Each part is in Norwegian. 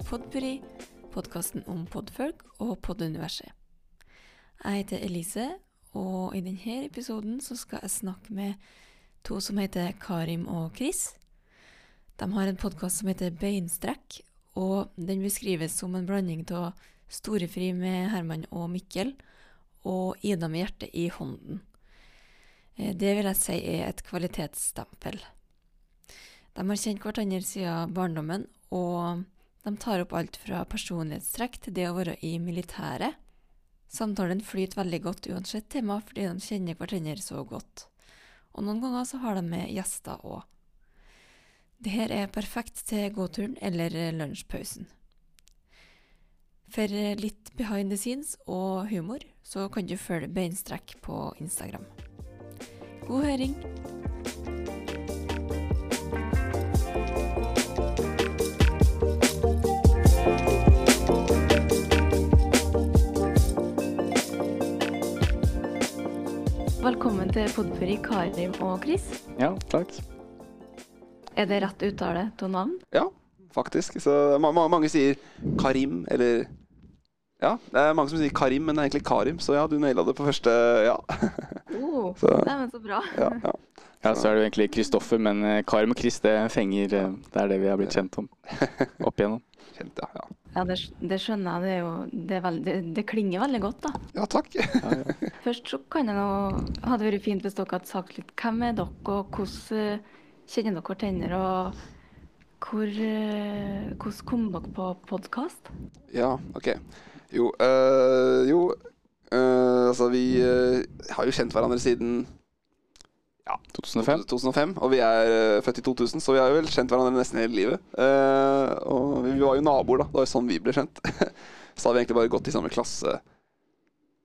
Til Podpuri, podkasten om podfolk og poduniverset. Jeg heter Elise, og i denne episoden skal jeg snakke med to som heter Karim og Chris. De har en podkast som heter Beinstrekk, og den beskrives som en blanding av Storefri med Herman og Mikkel og Ida med hjertet i hånden. Eh, Det vil jeg si er et kvalitetsstempel. De har kjent hverandre siden barndommen, og de tar opp alt fra personlighetstrekk til det å være i militæret. Samtalen flyter veldig godt uansett tema, fordi de kjenner hverandre så godt. Og noen ganger så har de med gjester òg. Det her er perfekt til gåturen eller lunsjpausen. For litt behind the scenes og humor, så kan du følge Beinstrekk på Instagram. God høring! Til Podpuri, Karim og Chris. Ja, takk. Er det rett uttale av navn? Ja, faktisk. Så ma ma mange sier Karim, eller Ja, det er mange som sier Karim, men det er egentlig Karim. Så ja, du naila det på første Ja. Oh, Så- Dæven, så bra. ja, ja. Ja, så er det jo egentlig Kristoffer, men eh, Karim og Chris, det fenger eh, Det er det vi har blitt kjent om opp igjennom. Kjent, ja. Ja, Ja, det, det skjønner jeg. Det, er jo, det, er veld, det, klinger veldig godt, da. ja takk. Ja, ja. Først så kan jeg nå Hadde vært fint hvis dere hadde sagt litt hvem er dere, og hvordan eh, kjenner dere hverandre, og hvor, eh, hvordan kom dere på podkast? Ja, OK. Jo, øh, jo øh, Altså, vi øh, har jo kjent hverandre siden ja, 2005. 2005, og vi er øh, født i 2000, så vi har jo vel kjent hverandre nesten hele livet. Eh, og vi, var jo naboer, da. Det var jo sånn vi ble kjent. så hadde vi egentlig bare gått i samme klasse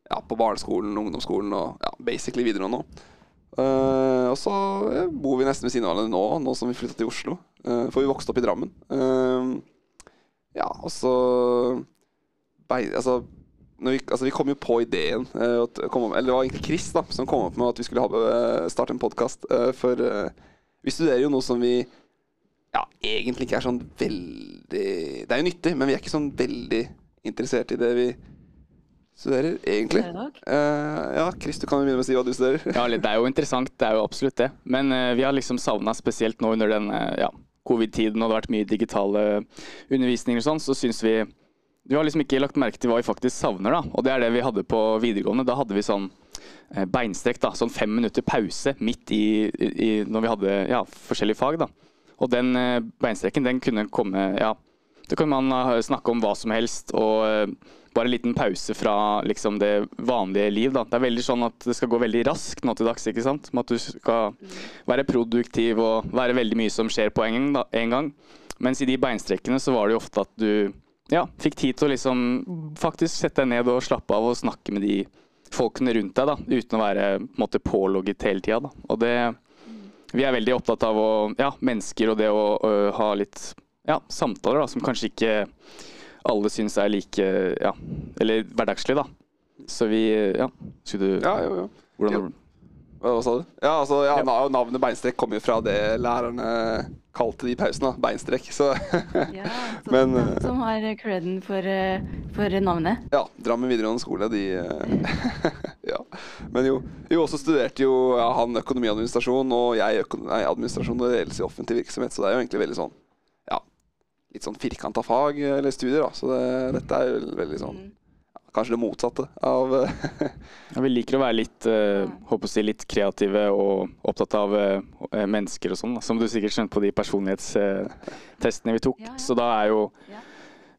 ja, på barneskolen, ungdomsskolen og ja, basically videregående nå. Uh, og så ja, bor vi nesten ved siden av hverandre nå, nå som vi flytta til Oslo. Uh, for vi vokste opp i Drammen. Uh, ja, og så altså, vi, altså, vi kom jo på ideen eh, at, kom, Eller det var egentlig Chris da som kom opp med at vi skulle ha, eh, starte en podkast. for eh, vi studerer jo noe som vi ja, egentlig ikke er sånn veldig Det er jo nyttig, men vi er ikke sånn veldig interessert i det vi studerer, egentlig. Eh, ja, Chris, du kan jo begynne med å si hva du studerer. Ja, det er jo interessant, det er jo absolutt det. Men vi har liksom savna, spesielt nå under den ja, covid-tiden og det har vært mye digitale undervisninger og sånn, så syns vi Vi har liksom ikke lagt merke til hva vi faktisk savner, da. Og det er det vi hadde på videregående. Da hadde vi sånn eh, beinstrekk, da. Sånn fem minutter pause midt i, i, når vi hadde ja, forskjellige fag, da. Og den beinstreken, beinstrekken, den kunne komme Ja, da kan man eh, snakke om hva som helst, og eh, bare en liten pause fra liksom det vanlige liv. Da. Det er veldig sånn at det skal gå veldig raskt nå til dags. ikke sant? Med at du skal være produktiv og være veldig mye som skjer på en gang. En gang. Mens i de beinstrekkene så var det jo ofte at du ja, fikk tid til å liksom faktisk sette deg ned og slappe av og snakke med de folkene rundt deg, da, uten å være på måte pålogget hele tida. Og det Vi er veldig opptatt av å, ja, mennesker og det å å ha litt ja, samtaler da, som kanskje ikke alle syns er like ja, eller hverdagslig, da. Så vi Ja, skulle du Ja, ja, ja. Hvordan Hva, sa du? Ja, altså, ja. Navnet beinstrekk kommer jo fra det lærerne kalte de pausene. da, Beinstrekk. Så Ja, så Men, eh, som har creden for, eh, for navnet. ja, Drammen videregående skole, de eh, Ja. Men jo, jo også studerte jo ja, han økonomiadministrasjon, og jeg nei, administrasjon og ledelse i offentlig virksomhet, så det er jo egentlig veldig sånn Ja, litt sånn firkanta fag eller studier, da. Så det, dette er jo veldig sånn Mm. Kanskje det motsatte av eh, Ja, vi liker å være litt, uh, håper å si litt kreative og opptatt av uh, mennesker og sånn. Som du sikkert skjønte på de personlighetstestene vi tok. Ja, ja. Så da er jo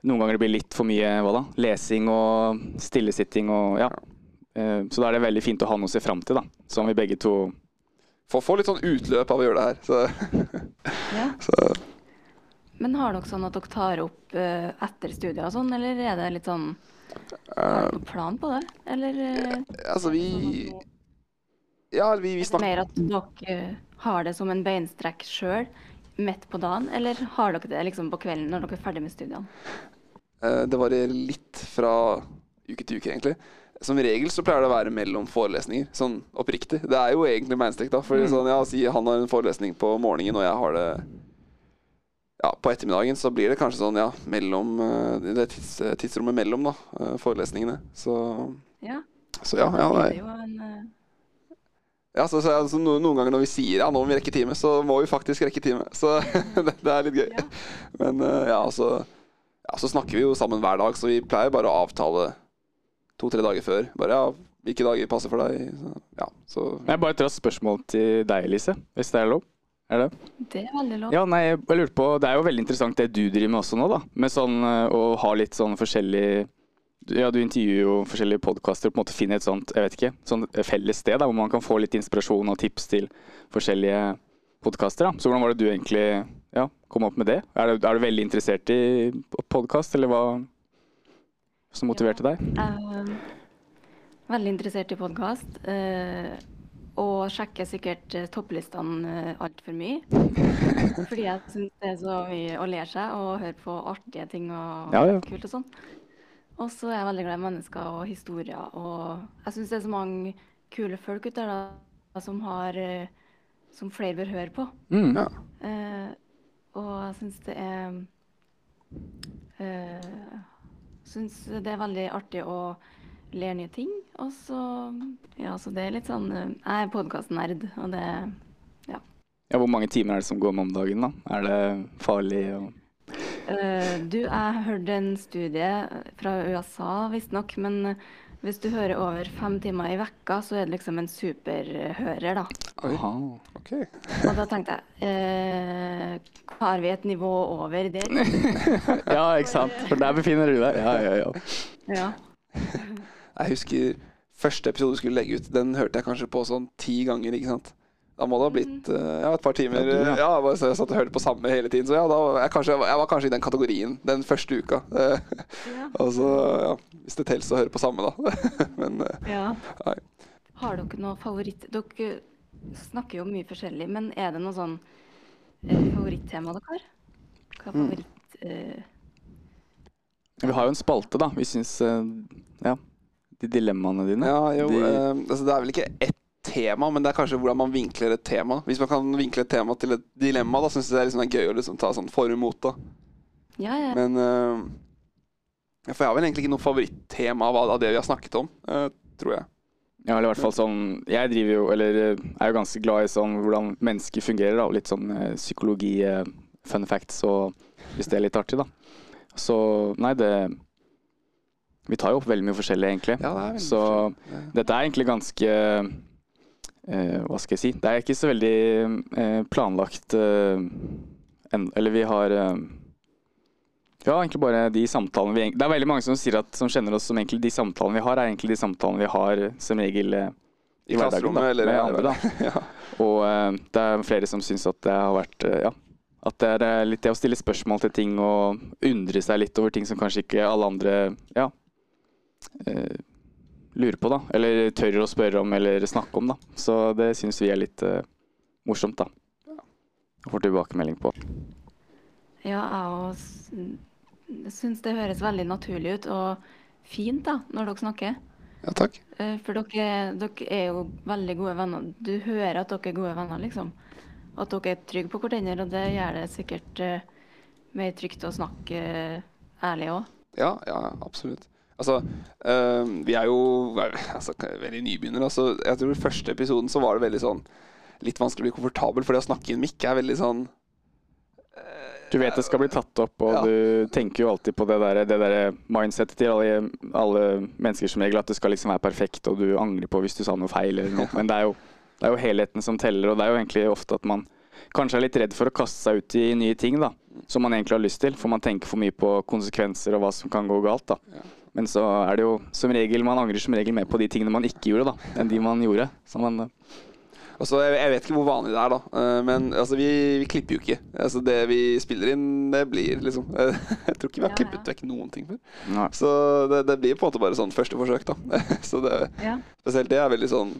noen ganger det blir litt for mye hva da? lesing og stillesitting og ja. Eh, så da er det veldig fint å ha noe å se fram til, da. Som vi begge to Får, få litt sånn utløp av å gjøre det her. Så, Ja. så Men har dere sånn at dere tar opp etter studier og sånn, eller er det litt sånn Har dere noen plan på det? Eller eh, Altså, vi Ja, vi, vi er snakker mer at dere eh, har det som en beinstrekk sjøl midt på dagen, eller har dere det liksom på kvelden når dere er ferdig med studiene? Eh, Det varierer litt fra uke til uke, egentlig. Som regel så pleier det å være mellom forelesninger, sånn oppriktig. Det er jo egentlig beinstrekk, da. For Mm. sånn, ja, si han har en forelesning på morgenen, og jeg har det ja, på ettermiddagen så blir det kanskje sånn, ja, mellom eh, det tids, tidsrommet mellom da, eh, forelesningene. Så, Ja. så ja. ja det er jo en eh, Ja, så, så, altså, no, Noen ganger når vi sier ja, nå må vi rekke time, så må vi faktisk rekke time. Så det, det er litt gøy. Ja. Men ja, altså ja, Så snakker vi jo sammen hver dag, så vi pleier bare å avtale to-tre dager før. Bare ja, hvilke dager passer for deg? Så, ja, så Jeg bare et raskt spørsmål til deg, Elise, hvis det er lov? Er det? Det er veldig lov. Ja, nei, jeg lurte på, Det er jo veldig interessant det du driver med også nå, da. Med sånn eh, å ha litt sånn forskjellig Ja, du intervjuer jo forskjellige podkaster og på en måte finner et sånt jeg vet ikke, sånn felles sted da, hvor man kan få litt inspirasjon og tips til forskjellige podkaster. Så hvordan var det du egentlig ja, kom opp med det? Er du, er du veldig interessert i podkast, eller hva som motiverte deg? Jeg er veldig interessert i podkast. Og sjekker sikkert eh, topplistene uh, altfor mye. Fordi jeg syns det er så mye å lære seg og høre på artige ting og Ja, ja. kult og sånn. Og så er jeg veldig glad i mennesker og historier. Og jeg syns det er så mange kule folk ute der som har eh, Som flere bør høre på. Mm. ja. Eh, og jeg syns det er uh, Syns det er veldig artig å lære nye ting. Og så Ja, så det er litt sånn eh, Jeg er podkastnerd, og det Ja, ja. Hvor mange timer er det som går med om dagen? da? Er det farlig? å uh, Du, jeg hørte en studie fra USA, visstnok, men hvis du hører over fem timer i vekka, så er det liksom en superhører, da. Aha. ok. Og da tenkte jeg eh, Har vi et nivå over der? Ja, ikke sant? For der befinner du deg. Ja, ja, ja. Ja. Jeg husker første episode du skulle legge ut, den hørte jeg kanskje på sånn ti ganger, ikke sant? Da må det ha blitt eh, ja, et par timer. Ja, du, ja. Ja, jeg så jeg satt og hørte på samme hele tiden. Så ja, da var jeg, kanskje, jeg var kanskje i den kategorien den første uka. Ja. Og så, ja, hvis det teller å høre på samme, da. Men eh, ja. nei. Har dere noe favoritt Dere snakker jo mye forskjellig, men er det noe sånn eh, favorittema dere har? Hva er Mm. favoritt... Eh, Vi har jo en spalte, da. Vi syns Ja. De dilemmaene dine. Ja, jo, De- eh, altså det er vel ikke ett tema, men det er kanskje hvordan man vinkler et tema. Hvis man kan vinkle et tema til et dilemma, da syns jeg det er liksom er gøy å liksom ta sånn for og mot. da. ja, ja. Men eh, For jeg har vel egentlig ikke noe favorittema av, av det vi har snakket om, eh, tror jeg. Ja, eller i hvert fall sånn Jeg driver jo, eller eh, er jo ganske glad i sånn hvordan mennesker fungerer, da. Litt sånn eh, psykologi, eh, fun facts, og hvis det er litt artig, da. Så nei, det Vi tar jo opp veldig mye forskjellig, egentlig. Ja, det er Så forskjellig. dette er egentlig ganske uh, Hva skal jeg si? Det er ikke så veldig uh, planlagt uh, en, Eller vi har Ja, egentlig bare de samtalene vi Det er veldig mange som sier at som kjenner oss som egentlig de samtalene vi har, er egentlig de samtalene vi har som regel eh, I hverdagen, da, eller med andre, da. ja. Og det er flere som syns at det har vært Ja. At det er litt det å stille spørsmål til ting og undre seg litt over ting som kanskje ikke alle andre ja, lurer på, da. Eller tør å spørre om eller snakke om, da. Så det syns vi er litt eh, morsomt, da. Og får tilbakemelding på. ja, jeg òg syns det høres veldig naturlig ut og fint da, når dere snakker. ja, takk. Eh, For dere, dere er jo veldig gode venner. Du hører at dere er gode venner, liksom. At dere er trygge på hverandre, og det gjør det sikkert uh, mer trygt å snakke uh, ærlig òg. Ja, ja, absolutt. Altså, eh, vi er jo altså, veldig nybegynnere. Altså, jeg tror I første episoden så var det veldig sånn Litt vanskelig å bli komfortabel, for det å snakke i en mikk er veldig sånn Du vet det skal bli tatt opp, og Ja. du tenker jo alltid på det der, det der mindsetet til alle, alle mennesker som regel, at det skal liksom være perfekt, og du angrer på hvis du sa noe feil eller noe. Men det er, jo, det er jo helheten som teller, og det er jo egentlig ofte at man kanskje er litt redd for å kaste seg ut i nye ting, da. Som man egentlig har lyst til, for man tenker for mye på konsekvenser og hva som kan gå galt, da. Ja. Men så er det jo som regel, man angrer som regel mer på de tingene man ikke gjorde, da, enn de man gjorde. Så man, Altså, jeg, jeg vet ikke hvor vanlig det er, da. eh, men altså, vi, vi klipper jo ikke. Altså, det vi spiller inn, det blir liksom Jeg tror ikke vi har Ja, klippet ja. vekk noen ting før. Nei. Så det, det blir på en måte bare sånn første forsøk, da. Så det, Ja. spesielt det er veldig sånn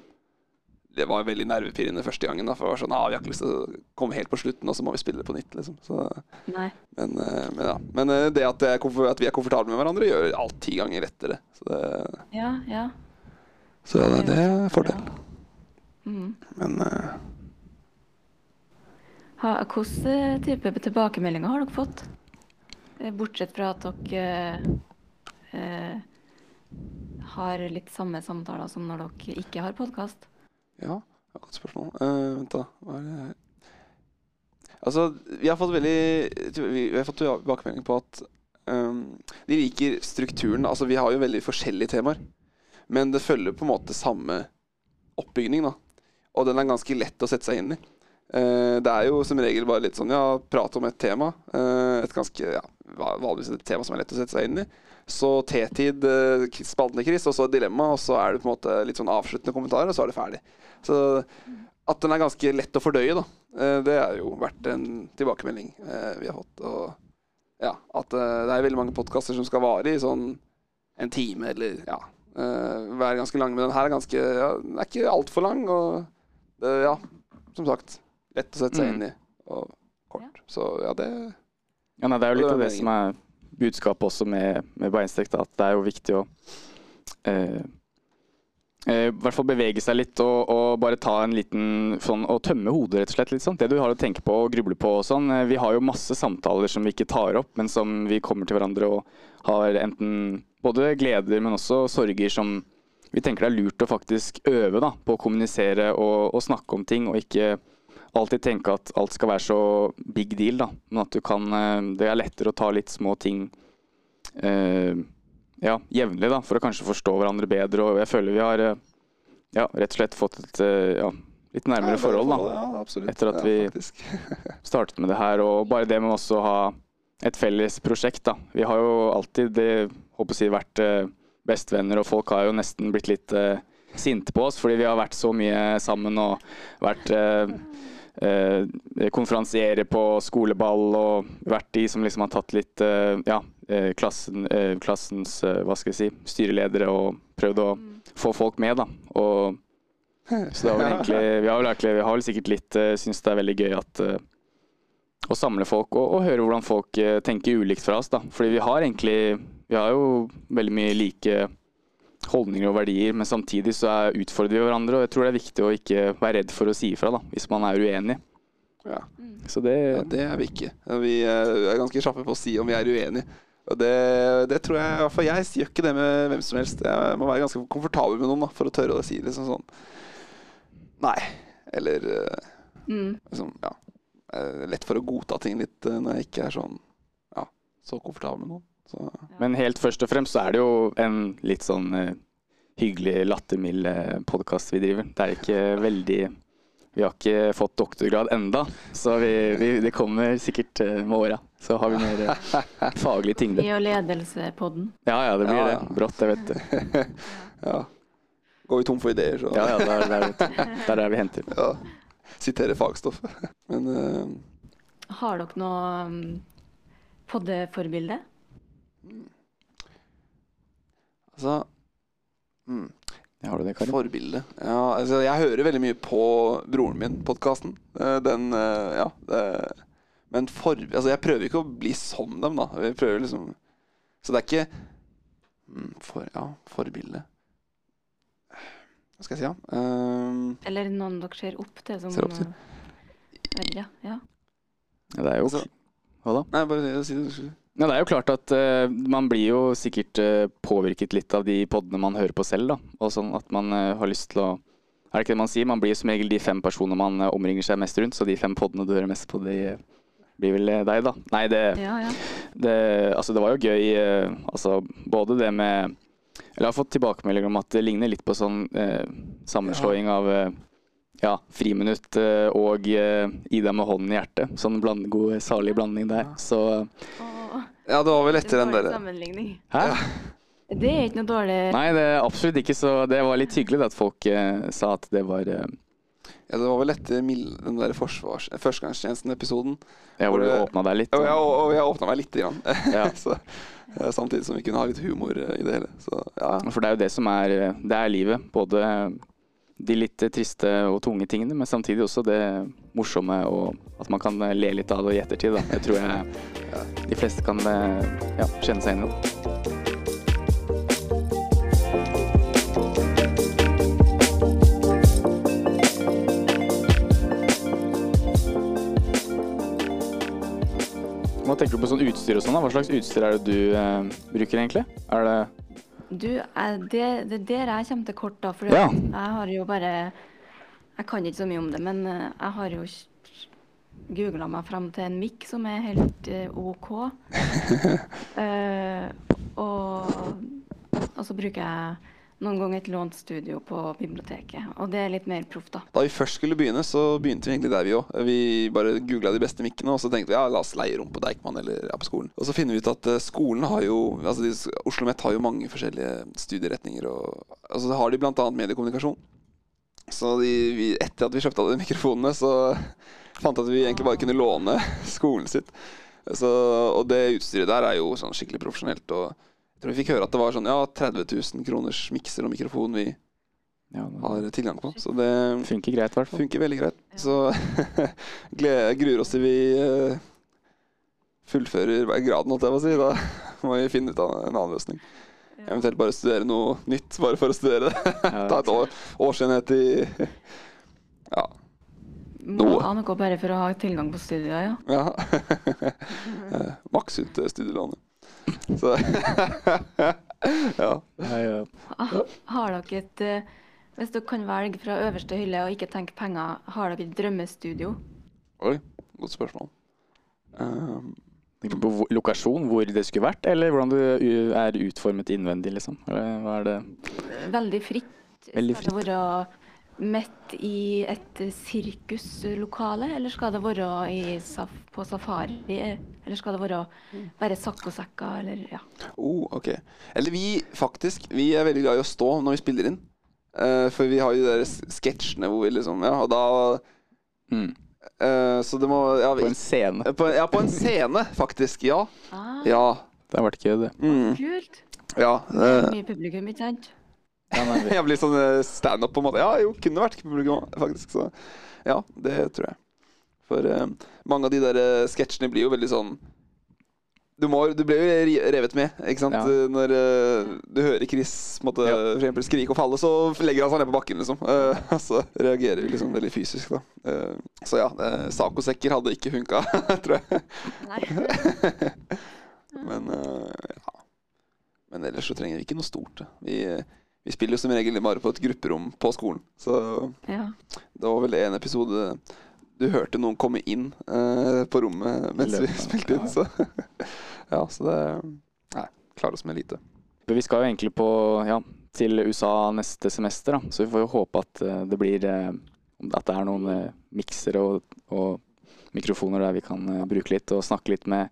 Det var veldig nervepirrende første gangen. da For det var sånn, ah, Vi har ikke lyst til å komme helt på slutten, og så må vi spille det på nytt. liksom så, men, eh, men, ja. men eh, det at, er at vi er komfortable med hverandre, gjør alt ti ganger lettere. Så det, Ja, ja. så det, det er en fordel. Mm. Men uh, Ha, Hvilke type tilbakemeldinger har dere fått? Eh, Bortsett fra at dere uh, har litt samme samtaler som når dere ikke har podkast. Ja, godt spørsmål. Uh, vent, da. Hva er det Altså, vi har fått veldig vi har fått tilbakemelding på at um, de liker strukturen. Altså, vi har jo veldig forskjellige temaer, men det følger på en måte samme oppbygning, da. Og den er ganske lett å sette seg inn i. Uh, det er jo som regel bare litt sånn ja, prate om et tema. Uh, et ganske ja, vanligvis et tema som er lett å sette seg inn i. Så T-tid, spalten til Chris, og så dilemma, og så er det på en måte litt sånn avsluttende kommentarer, og så er det ferdig. Så at den er ganske lett å fordøye, da. eh, det har jo vært en tilbakemelding eh, vi har fått. Og ja, at eh, det er veldig mange podkaster som skal vare i sånn en time, eller ja eh, Være ganske lang. Men den her er ganske ja, Den er ikke altfor lang, og ja, som sagt, lett å sette seg Mm. inn i. Og kort. Så ja, det Ja, nei, det er jo litt av er det som er budskapet også med, med beinstrekk. at det er jo viktig å eh, eh, i hvert fall bevege seg litt og, og bare ta en liten sånn Og tømme hodet, rett og slett. litt sånn. Det du har å tenke på og gruble på og sånn. Eh, Vi har jo masse samtaler som vi ikke tar opp, men som vi kommer til hverandre og har enten både gleder, men også sorger som vi tenker det er lurt å faktisk øve da, på å kommunisere og, og snakke om ting, og ikke alltid tenke at alt skal være så big deal, da. Men at du kan eh, Det er lettere å ta litt små ting eh, ja, jevnlig, da, for å kanskje forstå hverandre bedre. Og jeg føler vi har eh, ja, rett og slett fått et eh, ja, litt nærmere forhold, da. Ja. Etter at vi- Startet med det her, og bare det med også å ha et felles prosjekt, da. Vi har jo alltid det, håper jeg, å si, vært bestevenner, og folk har jo nesten blitt litt sinte på oss fordi vi har vært så mye sammen og vært eh, konferansiere på skoleball og vært de som liksom har tatt litt eh, ja, eh, klassen, eh, klassens eh, hva skal jeg si, styreledere og prøvd å få folk med, da. Og, så det var vel egentlig, vi har vel, egentlig, vi har vel sikkert litt uh, syns det er veldig gøy at uh, å samle folk og, og høre hvordan folk tenker ulikt fra oss. da. Fordi vi har egentlig Vi har jo veldig mye like holdninger og verdier, men samtidig så er, utfordrer vi hverandre. Og jeg tror det er viktig å ikke være redd for å si ifra da, hvis man er uenig. Ja. Så det, Ja, det er vi ikke. Vi eh, er ganske kjappe på å si om vi er uenige. Og det, det tror jeg i hvert fall Jeg gjør ikke det med hvem som helst. Jeg må være ganske komfortabel med noen da, for å tørre å si liksom sånn Nei. Eller eh, Mm. liksom, ja. Eh, Lett for å godta ting litt når jeg ikke er sånn ja, så komfortabel med noen. Så Men helt først og fremst så er det jo en litt sånn uh, hyggelig, lattermild eh, podkast vi driver. Det er ikke veldig Vi har ikke fått doktorgrad enda, så vi, vi, det kommer sikkert eh, med åra. Så har vi mer uh, faglig tyngde. Vi og ledelsepodden. Ja ja, det blir Ja, det. Brått, det vet du. ja. Går vi tom for ideer, så Ja ja, det er, der, er, er der vi henter. ja. Sitere fagstoff. Men uh... Har dere noe um, poddeforbilde? Altså mm. Har du det, Karin? Forbilde. Ja, altså, jeg hører veldig mye på broren min, podkasten. Den eh, Ja. Det, men for, altså, jeg prøver ikke å bli som dem, da. Jeg prøver liksom Så det er ikke mm, for, Ja, forbilde. Hva skal jeg si, da? Um, Eller noen dere ser opp til som Ser opp til? uh. Ja. Ja, det er jo Altså- Hva da? nei, bare si det. Ja, det er jo klart at uh, man blir jo sikkert uh, påvirket litt av de podene man hører på selv, da. Og sånn at man uh, har lyst til å Er det ikke det man sier? Man blir som regel de fem personene man omringer seg mest rundt, så de fem podene du hører mest på, de blir vel deg, da. Nei, det, ja, ja. det Altså, det var jo gøy, altså både det med Eller jeg har fått tilbakemeldinger om at det ligner litt på sånn sammenslåing av eh, ja, friminutt og Ida med hånden i hjertet. Sånn bland, god, salig blanding der. Så Ja, det var vel etter den derre sammenligning. Hæ? Det er ikke noe dårlig Nei, det er absolutt ikke, så det var litt hyggelig da, at folk eh, sa at det var eh, Ja, det var vel etter den der forsvars... Førstegangstjenesten-episoden. Ja, hvor Hvor du åpna deg litt. Og jeg, da. og jeg åpna meg lite grann. Ja. så, eh, samtidig som vi kunne ha litt humor eh, i det hele. Så ja. For det er jo det som er eh, Det er livet. Både de litt triste og tunge tingene, men samtidig også det morsomme og at man kan eh, le litt av det i ettertid. Da. Det tror jeg de fleste kan eh, ja, kjenne seg inn i. Nå tenker du på sånn utstyr og sånn. Hva slags utstyr er det du eh, bruker, egentlig? Er det Du, jeg, det, det er der jeg kommer til kort, da. For Ja. jeg har jo bare Jeg kan ikke så mye om det, men eh, jeg har jo googla meg fram til en mic som er helt eh, OK. uh, og, og så bruker jeg noen ganger et lånt studio på biblioteket. Og det er litt mer proff, da. Da vi først skulle begynne, så begynte vi egentlig der, vi òg. Vi bare googla de beste mikkene, og så tenkte vi ja, la oss leie rom på Deichman eller ja, på skolen. Og så finner vi ut at eh, skolen har jo Altså de, Oslo Met har jo mange forskjellige studieretninger, og altså har de annet mediekommunikasjon. Så de, vi, etter at vi kjøpte alle de mikrofonene, så fant vi at vi egentlig bare kunne låne skolen sitt. Så, og det utstyret der er jo sånn skikkelig profesjonelt. Og jeg tror vi fikk høre at det var sånn ja, 30 000 kroners mikser og mikrofon vi Ja, det har tilgang på. Så det funker greit, i hvert fall. funker veldig greit. Så gleder, gruer oss til vi eh, fullfører graden, holdt jeg på å si. Da må vi finne ut av en annen løsning. Eventuelt bare studere noe nytt, bare for å studere det. Ta et år, årsenhet i Ja. Må Noe. gå noe bare for å ha tilgang på studier, ja. ja. Eh, Maks ut eh, studielånet. Så Ja. Ja, ja. Ah, Har dere et eh, Hvis dere kan velge fra øverste hylle og ikke tenke penger, har dere et drømmestudio? Oi, godt spørsmål. Um, på lokasjon, hvor det skulle vært, eller hvordan det er utformet innvendig, liksom? Eller hva er det? Veldig fritt. Veldig Skal det være midt i et sirkuslokale, eller skal det være i saf på safari? Eller skal det være bare saccosekker, eller ja. Oh, ok. Eller vi faktisk Vi er veldig glad i å stå når vi spiller inn. Uh, for vi har jo de der sketsjene hvor vi liksom Ja, og da Mm. uh, Så det må ja, vi, På en scene. på, ja, på en scene, faktisk. Ja. Ah, Ja. Det har vært gøy, det. Mm, Kult. ja. Det er eh, mye publikum, ikke sant? Jeg blir sånn eh, standup, på en måte. Ja, jo, kunne vært publikum, faktisk. Så ja, det tror jeg. For uh, mange av de der uh, sketsjene blir jo veldig sånn du, må, du ble jo revet med, ikke sant? Ja. Når uh, du hører Chris måtte, Ja. for eksempel skrike og falle, så legger han seg ned på bakken, liksom. Eh, og så reagerer vi liksom veldig fysisk, da. Eh, så ja, uh, Sacosekker hadde ikke funka, tror jeg. Nei. Men ja. Men ellers så trenger vi ikke noe stort. Vi, vi spiller jo som regel bare på et grupperom på skolen. Så Ja. det var vel en episode du hørte noen komme inn eh, på rommet mens vi spilte inn, så Ja, så det Nei, klarer oss med lite. Vi skal jo egentlig på, ja, til USA neste semester, da. så vi får jo håpe at eh, det blir eh, At det er noen uh, miksere og, og mikrofoner der vi kan eh, bruke litt og snakke litt med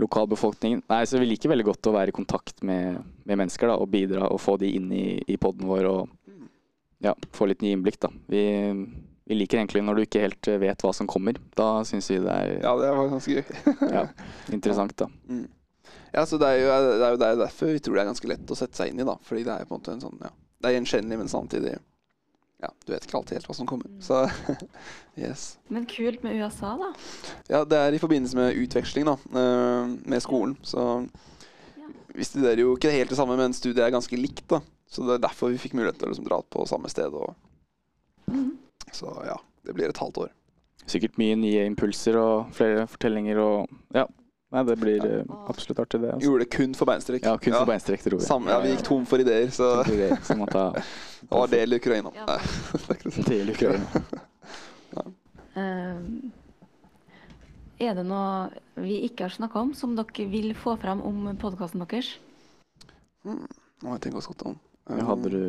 lokalbefolkningen. Nei, så Vi liker veldig godt å være i kontakt med, med mennesker da, og bidra og få de inn i, i poden vår og ja, få litt nye innblikk. da. Vi, vi liker egentlig når du ikke helt vet hva som kommer. Da syns vi det er Ja, det var ganske gøy. ja, interessant. da. Mm. Ja, så det er, jo, det er jo er derfor vi tror det er ganske lett å sette seg inn i, da. Fordi det er på en måte en sånn, ja Det er gjenkjennelig, men samtidig Ja, du vet ikke alltid helt hva som kommer. Så yes. Men kult med USA, da. Ja, det er i forbindelse med utveksling, da. eh, Med skolen. Så Ja. vi studerer jo ikke helt det samme, men studiet er ganske likt, da. Så det er derfor vi fikk mulighet til å liksom dra på samme sted. Og, Mhm. så ja, det blir et halvt år. Sikkert mye nye impulser og flere fortellinger og Ja. Nei, det blir ja. absolutt artig, det. Altså. Gjorde det kun for beinstrekk. Ja, kun for beinstrekk, tror jeg. Samme, ja, vi gikk tom for ideer, så Det blir som ta det var del Ukraina. Ja. Del Ukraina. Ehm, er det noe vi ikke har snakka om, som dere vil få fram om podkasten deres? Mm, nå må jeg tenke oss godt om. Um, hadde du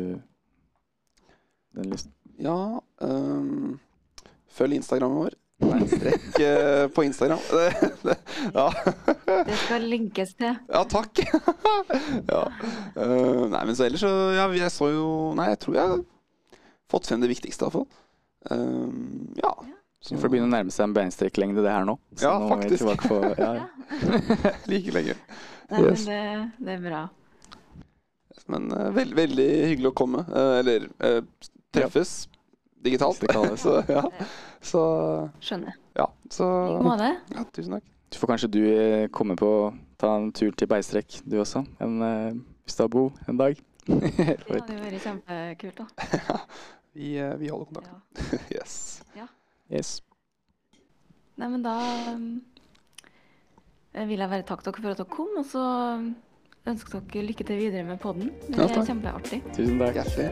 den listen? Ja Um, Følg Instagrammen vår. Beinstrekk eh, på Instagram. Det, det, ja. Det skal linkes til. ja, takk. ja. Eh, nei, men så ellers så Ja, jeg så jo Nei, jeg tror jeg har fått frem det viktigste, iallfall. Um, ja. Så får det begynne å nærme seg en beinstrekklengde, det her nå. Så Ja, nå faktisk. Er på, ja, like lenge. Nei, Yes. men det, det er bra. Men uh, veld, veldig hyggelig å komme. eh, eller eh, treffes digitalt. Hvis så ja. Så Skjønner. ja. Så ja, tusen takk. Du får kanskje du eh, komme på ta en tur til beistrekk, du også. En uh, Stabo en dag. Det hadde jo vært kjempekult, da. Vi, eh, vi holder kontakt. Ja. yes. yes. Nei, men da um, eh, vil jeg bare takke dere for at dere kom, og så ønsker dere lykke til videre med podden. Det er ja, kjempeartig. Tusen takk. Hjertelig.